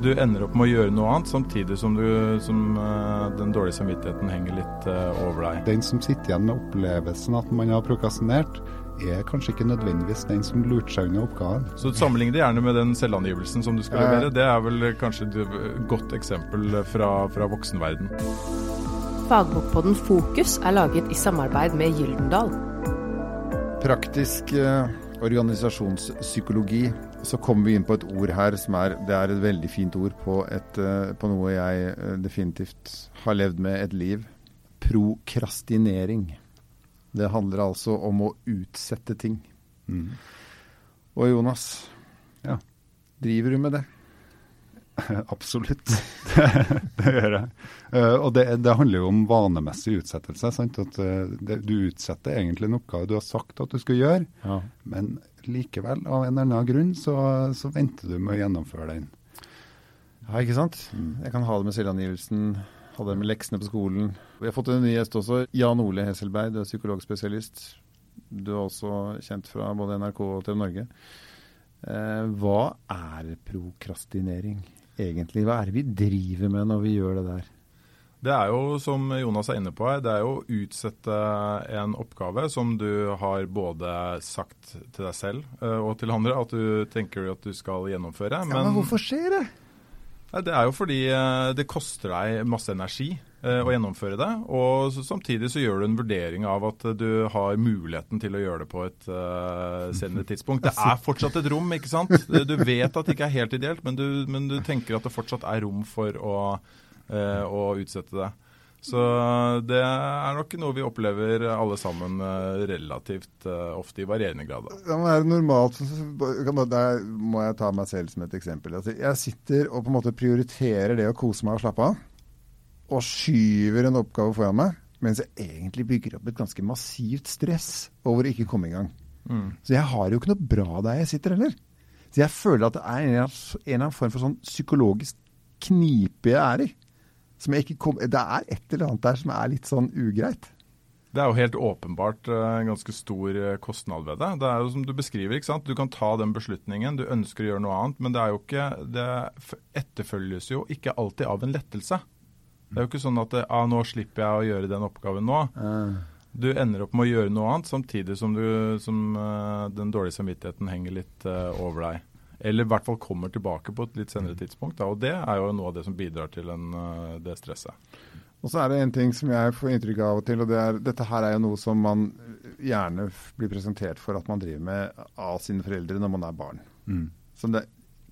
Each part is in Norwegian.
Du ender opp med å gjøre noe annet, samtidig som, du, som uh, den dårlige samvittigheten henger litt uh, over deg. Den som sitter igjen med opplevelsen at man har prokrastinert, er kanskje ikke nødvendigvis den som lurte seg unna oppgaven. Så Sammenlign det gjerne med den selvangivelsen som du skal levere. Det er vel kanskje et godt eksempel fra, fra voksenverden. Fagbokpodden Fokus er laget i samarbeid med Gyldendal. Praktisk eh, organisasjonspsykologi så kommer vi inn på et ord her som er Det er et veldig fint ord på, et, eh, på noe jeg eh, definitivt har levd med et liv. Prokrastinering. Det handler altså om å utsette ting. Mm. Og Jonas, ja. driver du med det? Absolutt, det, det, gjør jeg. Uh, og det, det, handler jo om vanemessig utsettelse. Sant? At uh, det, Du utsetter egentlig en oppgave du har sagt at du skal gjøre, ja. men likevel, av en eller annen grunn, så, så, venter du med å gjennomføre den. Ja, ikke sant. Mm. Jeg kan ha det med selvangivelsen, ha det med leksene på skolen. Vi har fått en ny gjest også. Jan Ole Hesselberg, du er psykologspesialist. Du er også kjent fra både NRK og TV Norge. Eh, hva er prokrastinering? Egentlig? Hva er det vi driver med når vi gjør det der? Det er jo, som Jonas er inne på, det er jo å utsette en oppgave som du har både sagt til deg selv eh, og til andre at du tenker at du skal gjennomføre. Men, ja, men hvorfor skjer det? Det er jo fordi eh, det koster deg masse energi eh, å gjennomføre det. Og samtidig så gjør du en vurdering av at du har muligheten til å gjøre det på et uh, senere tidspunkt. Det er fortsatt et rom, ikke sant. Du vet at det ikke er helt ideelt, men du, men du tenker at det fortsatt er rom for å, å utsette det. Så det er nok noe vi opplever alle sammen relativt uh, ofte i varierende grad. Det er det normalt. Der må jeg ta meg selv som et eksempel. Altså, jeg sitter og på en måte prioriterer det å kose meg og slappe av og skyver en oppgave foran meg, mens jeg egentlig bygger opp et ganske massivt stress over å ikke komme i gang. Mm. Så jeg har jo ikke noe bra der jeg sitter heller. Så jeg føler at det er en eller annen form for sånn psykologisk knipe jeg er i. Kom, det er et eller annet der som er litt sånn ugreit. Det er jo helt åpenbart eh, en ganske stor eh, kostnad ved det. Det er jo som du beskriver, ikke sant. Du kan ta den beslutningen, du ønsker å gjøre noe annet, men det er jo ikke Det etterfølges jo ikke alltid av en lettelse. Det er jo ikke sånn at ah, nå slipper jeg å gjøre den oppgaven nå. Du ender opp med å gjøre noe annet, samtidig som, du, som den dårlige samvittigheten henger litt over deg. Eller i hvert fall kommer tilbake på et litt senere tidspunkt. Da, og det er jo noe av det som bidrar til en, uh, det stresset. Og så er det en ting som jeg får inntrykk av og til, og det er dette her er jo noe som man gjerne blir presentert for at man driver med av sine foreldre når man er barn. Mm. Som det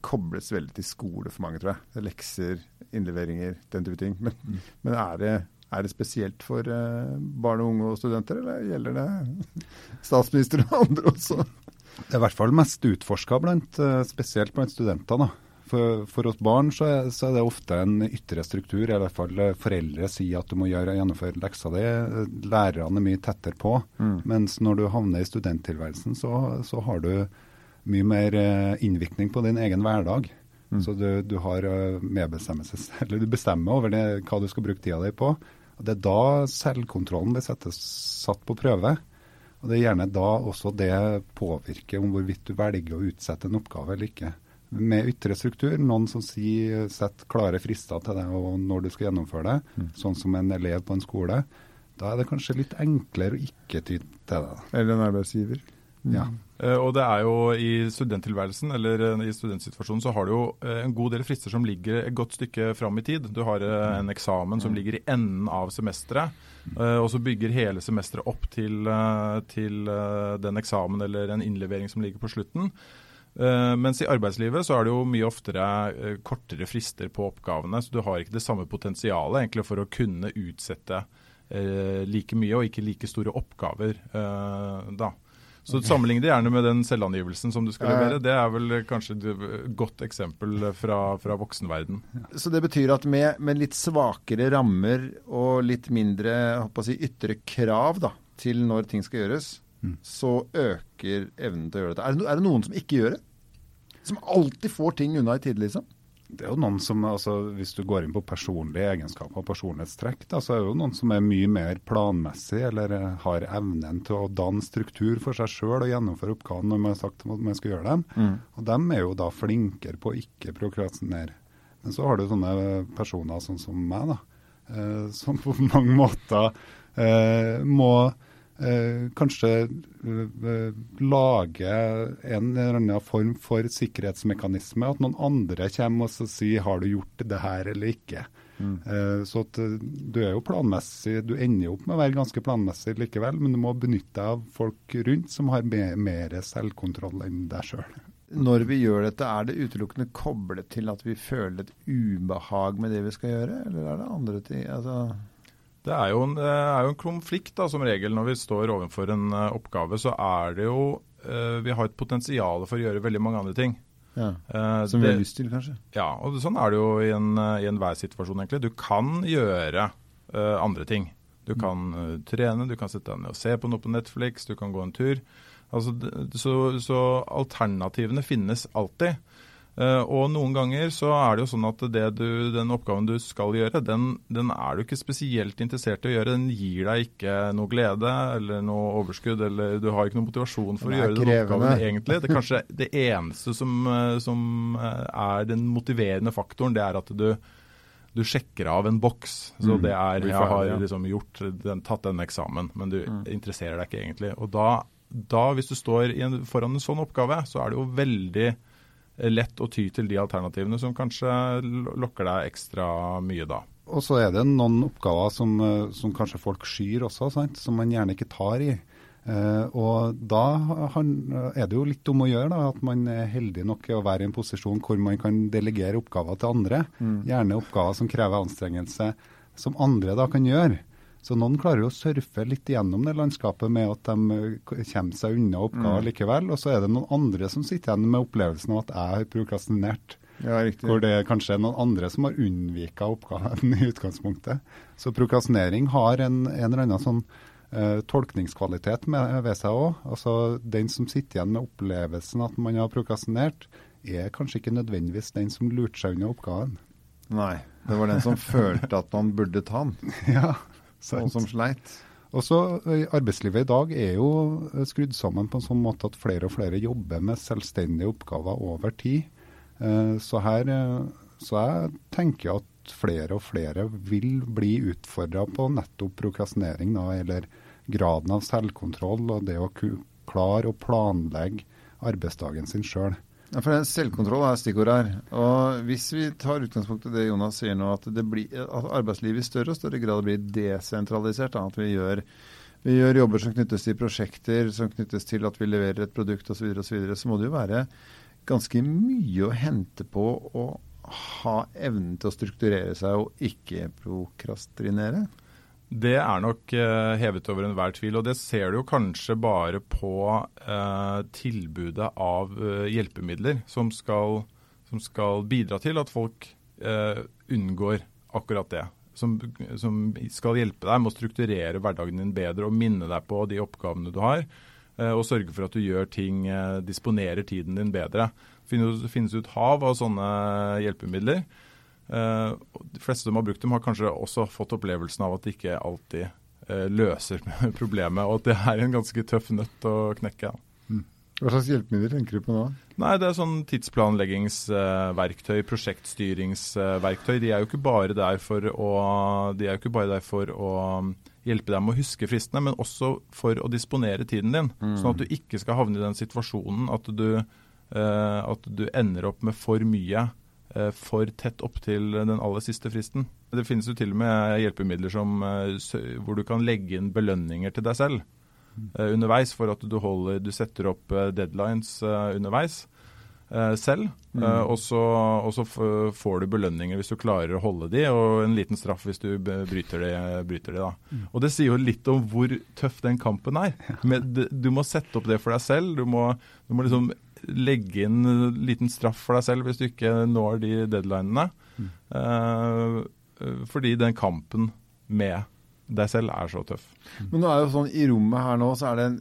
kobles veldig til skole for mange, tror jeg. Lekser, innleveringer, den type ting. Men, mm. men er, det, er, det, spesielt for uh, barn og unge og studenter, eller gjelder det statsminister og andre også? Det er i hvert fall mest utforska, blant, spesielt blant studenter. For, for, oss barn så er, så er, det ofte en ytre struktur. I hvert fall eh, foreldre sier at du må gjøre, gjennomføre leksa di. Lærerne er mye tettere på. Mm. Mens når du havner i studenttilværelsen, så, så har du mye mer eh, innvirkning på din egen hverdag. Mm. Så du, du, har eh, medbestemmelses, eller du bestemmer over det, hva du skal bruke tida di på. Det er da selvkontrollen blir satt på prøve. Og Det er gjerne da også det påvirker om hvorvidt du velger å utsette en oppgave eller ikke. Med ytre struktur, noen som sier sett klare frister til deg og når du skal gjennomføre det, mm. sånn som en elev på en skole, da er det kanskje litt enklere å ikke ty til det. Eller en arbeidsgiver. Ja. Uh, og det er jo i studenttilværelsen eller uh, i studentsituasjonen så har du jo uh, en god del frister som ligger et godt stykke fram i tid. Du har en eksamen som ligger i enden av semesteret, og så bygger hele semesteret opp til, til den eksamen eller en innlevering som ligger på slutten. mens i arbeidslivet så er det jo mye oftere kortere frister på oppgavene, så du har ikke det samme potensialet egentlig for å kunne utsette like mye og ikke like store oppgaver da. Så Sammenlign det gjerne med den selvangivelsen som du skal levere. Det er vel kanskje et godt eksempel fra, fra voksenverden. Så det betyr at med, med litt svakere rammer og litt mindre si, ytre krav da, til når ting skal gjøres, mm. så øker evnen til å gjøre dette. Er det, er det noen som ikke gjør det? Som alltid får ting unna i tide, liksom? Det er jo noen som, altså Hvis du går inn på personlige egenskaper og personlighetstrekk, da, så er det jo noen som er mye mer planmessig eller eh, har evnen til å danne struktur for seg sjøl og gjennomføre oppgaven når man har sagt at man skal gjøre dem. Mm. Og dem er jo da flinkere på å ikke prokrastinere. Men så har du sånne personer sånn som meg, da, eh, som på mange måter eh, må kanskje eh, lage en eller annen form for sikkerhetsmekanisme. At noen andre kommer og sier har du gjort det her eller ikke. Mm. Eh, så at eh, du er jo planmessig, du ender opp med å være ganske planmessig likevel, men du må benytte deg av folk rundt som har mer selvkontroll enn deg sjøl. Når vi gjør dette, er det utelukkende koblet til at vi føler et ubehag med det vi skal gjøre, eller er det andre ting? Altså det er, jo en, er jo en konflikt da, som regel når vi står overfor en uh, oppgave. Så er det jo uh, Vi har et potensial for å gjøre veldig mange andre ting. Ja, uh, som vi har lyst til, kanskje? Ja, og det, sånn er det jo i, en, i enhver situasjon, egentlig. Du kan gjøre andre ting. Du kan trene, du kan sette deg ned og se på noe på Netflix, du kan gå en tur. Altså, så, så, alternativene finnes alltid. Uh, og noen ganger så er det jo sånn at du, den oppgaven du skal gjøre, den, den, er du ikke spesielt interessert i å gjøre. Den gir deg ikke noe glede eller noe overskudd, eller du har ikke noe motivasjon for å gjøre den oppgaven egentlig. Det er kanskje det eneste som, eh, som eh, er den motiverende faktoren, det er at du, du sjekker av en boks. Så mm. det er Jeg har liksom gjort den, tatt den eksamen, men du mm. interesserer deg ikke egentlig. Og da, da hvis du står en, foran en sånn oppgave, så er det jo veldig lett å ty til de alternativene som kanskje lokker deg ekstra mye da. Og så er det noen oppgaver som, eh, som kanskje folk skyr også, sant? som man gjerne ikke tar i. Uh, og da han, er det jo litt om å gjøre da, at man er heldig nok å være i en posisjon hvor man kan delegere oppgaver til andre. Mm. Gjerne oppgaver som krever anstrengelse, som andre da kan gjøre. Så noen klarer å surfe litt gjennom det landskapet med at de eh, kommer seg unna oppgaver mm. likevel. Og så er det noen andre som sitter igjen med opplevelsen av at jeg har prokrastinert. Ja, hvor det kanskje er noen andre som har unnvika oppgaven i utgangspunktet. Så prokrastinering har en, en eller annen sånn uh, tolkningskvalitet med, ved seg òg. Altså, den som sitter igjen med opplevelsen at man har prokrastinert, er kanskje ikke nødvendigvis den som lurte seg unna oppgaven. Nei, det var den som følte at man burde ta den. ja. Og som sleit. Også Arbeidslivet i dag er jo skrudd sammen på en sånn måte at flere og flere jobber med selvstendige oppgaver over tid. Så her så jeg tenker at flere og flere vil bli utfordra på nettopp prokrastinering, da, eller graden av selvkontroll og det å klare å planlegge arbeidsdagen sin sjøl. Ja, for Selvkontroll er stikkord her. Og Hvis vi tar utgangspunkt i det Jonas sier nå, at, blir, at arbeidslivet i større og større grad blir desentralisert, da, at vi gjør, vi gjør, jobber som knyttes til prosjekter, som knyttes til at vi leverer et produkt osv., så, videre, og så, videre, så må det jo være ganske mye å hente på å ha evnen til å strukturere seg og ikke prokrastinere. Det er nok uh, hevet over enhver tvil. Og det ser du jo kanskje bare på uh, tilbudet av uh, hjelpemidler som skal, som skal, bidra til at folk unngår akkurat det. Som, som, skal hjelpe deg med å strukturere hverdagen din bedre og minne deg på de oppgavene du har. og sørge for at du gjør ting, disponerer tiden din bedre. Det finnes ut hav av sånne hjelpemidler. Uh, de fleste som har brukt dem, har kanskje også fått opplevelsen av at de ikke alltid uh, løser problemet, og at det er en ganske tøff nøtt å knekke. Mm. Hva slags hjelpemidler tenker du på nå? Nei, Det er sånn tidsplanleggingsverktøy, prosjektstyringsverktøy. De er jo ikke bare der for å, de er jo ikke bare der for å um, hjelpe deg med å huske fristene, men også for å disponere tiden din. Mm. Sånn at du ikke skal havne i den situasjonen at du, at du ender opp med for mye Eh, for tett opp til den aller siste fristen. Det finnes jo til og med hjelpemidler som, eh, hvor du kan legge inn belønninger til deg selv uh, underveis, for at du, holder, du setter opp deadlines uh, underveis uh, selv. Mm. og så, får du belønninger hvis du klarer å holde de, og en liten straff hvis du bryter de. Bryter de mm. Og Det sier jo litt om hvor tøff den kampen er. Men du må sette opp det for deg selv. Du må, du må liksom legge inn en liten straff for deg selv hvis du ikke når de deadlinene. Mm. Uh, fordi den kampen med deg selv er så tøff. Men nå er jo sånn i rommet her nå, så er det, en,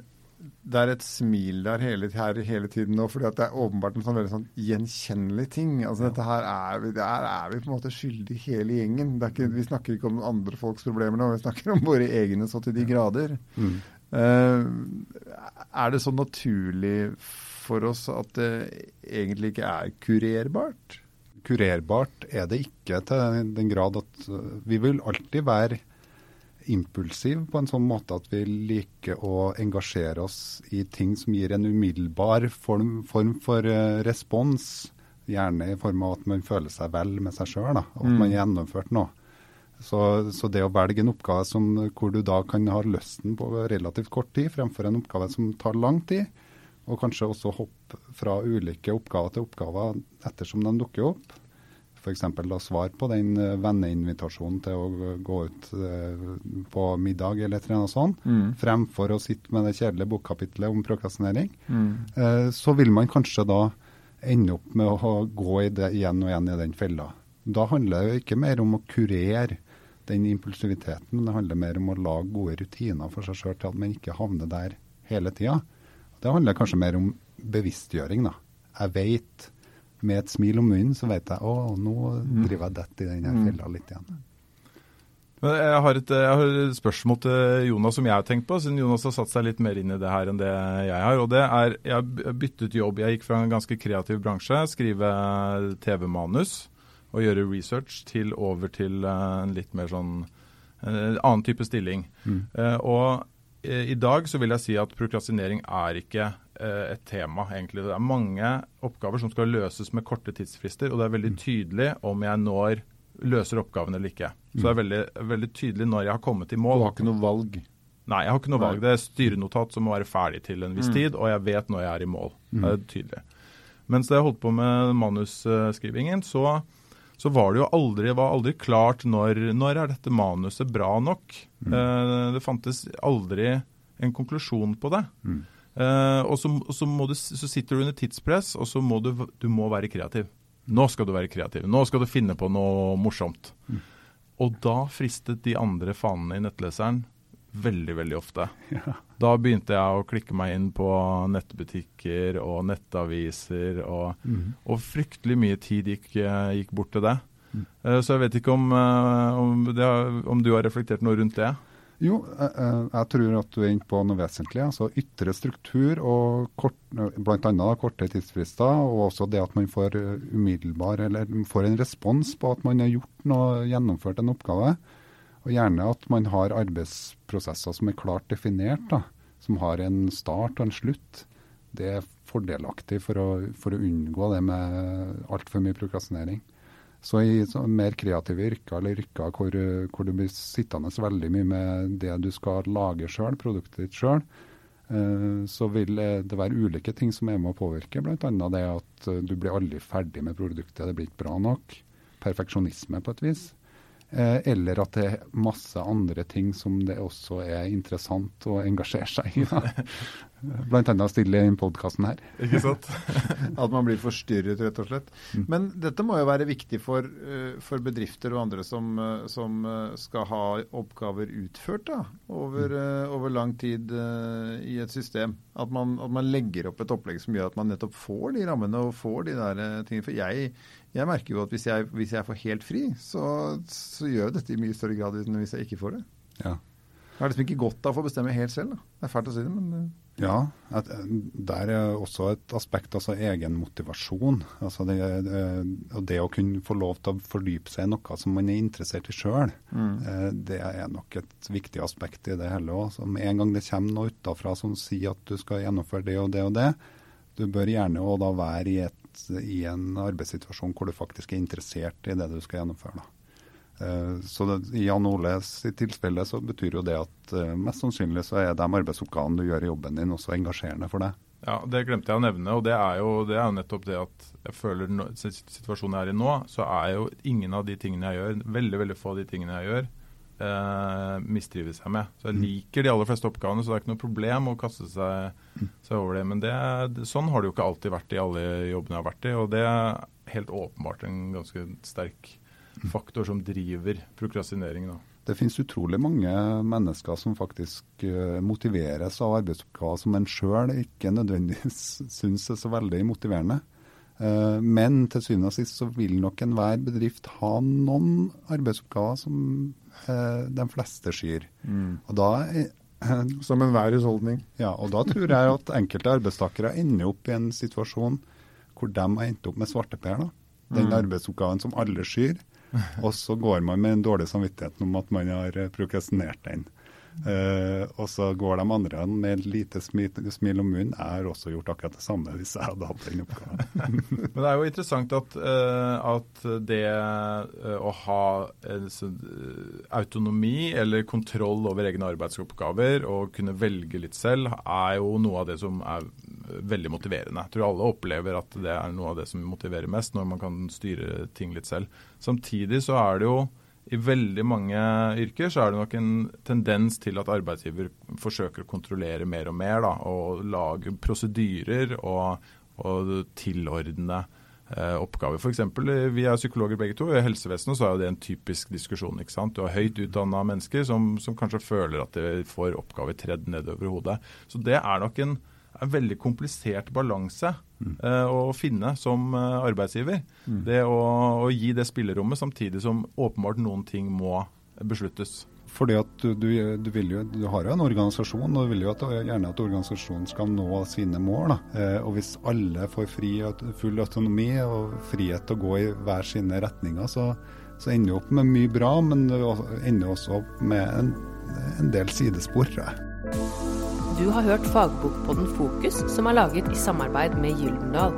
det er et smil der hele, her hele tiden nå. fordi at det er åpenbart en sånn veldig sånn gjenkjennelig ting. Altså dette her er vi, Der er vi på en måte skyldig hele gjengen. Ikke, vi snakker ikke om andre folks problemer nå, vi snakker om våre egne så til de grader. Mm. Uh, er det så naturlig for oss at det egentlig ikke er kurerbart? Kurerbart er det ikke til den grad at uh, vi vil alltid være impulsiv på en sånn måte at vi liker å engasjere oss i ting som gir en umiddelbar form, form for uh, respons. Gjerne i form av at man føler seg vel med seg sjøl, at at man har gjennomført noe. Så, så, det å velge en oppgave som, hvor du da kan ha lysten på relativt kort tid, fremfor en oppgave som tar lang tid, og kanskje også hoppe fra ulike oppgaver til oppgaver ettersom de dukker opp. F.eks. svar på den eh, venneinvitasjonen til å gå ut eh, på middag eller et eller annet sånt, mm. fremfor å sitte med det kjedelige bokkapitlet om prokrastinering. Mm. Eh, så vil man kanskje da ende opp med å gå igjen og igjen i den fella. Da handler det ikke mer om å kurere den impulsiviteten, men det handler mer om å lage gode rutiner for seg sjøl til at man ikke havner der hele tida. Det handler kanskje mer om bevisstgjøring. da. Jeg vet, med et smil om munnen, så vet jeg å, nå mm. driver jeg dett i den mm. fella litt igjen. Jeg har, et, jeg har, et, spørsmål til Jonas som jeg har tenkt på, siden Jonas har satt seg litt mer inn i det her enn det jeg har. og det er, Jeg har byttet jobb. Jeg gikk fra en ganske kreativ bransje, skrive TV-manus og gjøre research, til over til eh, en litt mer sånn en annen type stilling. Mm. Uh, og Eh, I dag så vil jeg si at prokrastinering er ikke eh, et tema, egentlig. Det er mange oppgaver som skal løses med korte tidsfrister, og det er veldig mm. tydelig om jeg når løser oppgaven eller ikke. Så det er mm. veldig, veldig tydelig når jeg har kommet i mål. Du har ikke noe valg? Nei, jeg har ikke noe valg. Det er styrenotat som må være ferdig til en viss mm. tid, og jeg vet når jeg er i mål. Mm. Det er tydelig. Mens da jeg holdt på med manusskrivingen, så så var det jo aldri, var aldri klart når, når er dette manuset bra nok. Mm. Eh, det fantes aldri en konklusjon på det. Mm. Eh, og så, så, du, så, sitter du under tidspress, og så må du, du må være kreativ. Nå skal du være kreativ. Nå skal du finne på noe morsomt. Mm. Og da fristet de andre fanene i nettleseren veldig, veldig ofte. Ja. Da begynte jeg å klikke meg inn på nettbutikker og nettaviser, og, mm. og fryktelig mye tid gikk, gikk bort til det. Mm. Uh, så jeg vet ikke om, uh, om, det, om, du har reflektert noe rundt det? Jo, jeg, jeg, tror at du er inne på noe vesentlig. altså Ytre struktur og kort, bl.a. korte tidsfrister, og også det at man får umiddelbar, eller får en respons på at man har gjort noe, gjennomført en oppgave. Og gjerne at man har arbeidsprosesser som er klart definert, da, som har en start og en slutt. Det er fordelaktig for å, for å unngå det med altfor mye prokrastinering. Så i så mer kreative yrker eller yrker hvor, hvor, du blir sittende veldig mye med det du skal lage sjøl, produktet ditt sjøl, eh, så vil det være ulike ting som er med å påvirke. Bl.a. det at du blir aldri ferdig med produktet, det blir ikke bra nok. Perfeksjonisme på et vis. Eh, eller at det er masse andre ting som det også er interessant å engasjere seg i. Blant annet stille i podkasten her. Ikke sant? at man blir forstyrret, rett og slett. Mm. Men dette må jo være viktig for, eh, for bedrifter og andre som, eh, som, skal ha oppgaver utført da, over, mm. over lang tid i et system. At man, at man, legger opp et opplegg som gjør at man nettopp får de rammene og får de der tingene. For jeg jeg merker jo at hvis jeg, hvis jeg får helt fri, så, så, gjør jeg dette i mye større grad enn hvis jeg ikke får det. Ja. Jeg har liksom ikke godt av å bestemme helt selv. Da. Det er fælt å si det, men eh. Ja, at, der er også et aspekt, altså egen motivasjon. Altså det, det, det, å kunne få lov til å fordype seg i noe som man er interessert i sjøl, mm. Eh, det er nok et viktig aspekt i det hele òg. Med en gang det kommer noe utafra som sier at du skal gjennomføre det og det og det, du bør gjerne òg da være i et i en arbeidssituasjon hvor du faktisk er interessert i det du skal gjennomføre. Da. Eh, så det, I Jan Oles i tilfelle så betyr jo det at eh, mest sannsynlig så er de arbeidsoppgavene du gjør i jobben din også engasjerende for deg. Ja, Det glemte jeg å nevne. og Det er jo, det er nettopp det at jeg føler no, situasjonen jeg er i nå, så er jo ingen av de tingene jeg gjør, veldig veldig få av de tingene jeg gjør, eh, mistrives jeg med. Så Jeg liker de aller fleste oppgavene, så det er ikke noe problem å kaste seg, seg over det. Men det, sånn har det jo ikke alltid vært i alle jobbene jeg har vært i. Og det er helt åpenbart en ganske sterk faktor som driver prokrastinering. da. Det finnes utrolig mange mennesker som faktisk uh, motiveres av arbeidsoppgaver som en sjøl ikke nødvendigvis syns er så veldig motiverende. Uh, men til syvende og sist så vil nok enhver bedrift ha noen arbeidsoppgaver som Eh, de fleste skyr. Mm. Og da Som enhver husholdning. Ja, og da tror jeg at enkelte arbeidstakere ender opp i en situasjon hvor de har endt opp med svarteper. da. den arbeidsoppgaven som alle skyr. Og så går man med en dårlig samvittighet om at man har eh, prokrastinert den. Uh, og så går de andre med lite smil, smil om munnen. Jeg har også gjort akkurat det samme hvis jeg hadde hatt den oppgaven. Men det er jo interessant at, uh, at det uh, å ha autonomi eller kontroll over egne arbeidsoppgaver og kunne velge litt selv, er jo noe av det som er veldig motiverende. Jeg tror alle opplever at det er noe av det som motiverer mest, når man kan styre ting litt selv. Samtidig så er det jo i veldig mange yrker så er det nok en tendens til at arbeidsgiver forsøker å kontrollere mer og mer. Da, og lage prosedyrer og, og tilordne eh, oppgaver. For eksempel, vi er psykologer begge to. I helsevesenet så er det en typisk diskusjon. ikke sant? Du har høyt utdanna mennesker som, som, kanskje føler at de får oppgaver tredd nedover hodet. Så det er nok en en veldig komplisert balanse mm. uh, å finne som uh, arbeidsgiver. Mm. Det å, å, gi det spillerommet samtidig som åpenbart noen ting må besluttes. Fordi at du, du, du, jo, du har jo en organisasjon, og du vil jo at, gjerne at organisasjonen skal nå sine mål. Eh, og Hvis alle får fri, full autonomi og frihet til å gå i hver sine retninger, så, så ender du opp med mye bra, men det ender også opp med en, en del sidespor, tror jeg. Du har hørt fagbokpodden Fokus, som er laget i samarbeid med Gyldendal.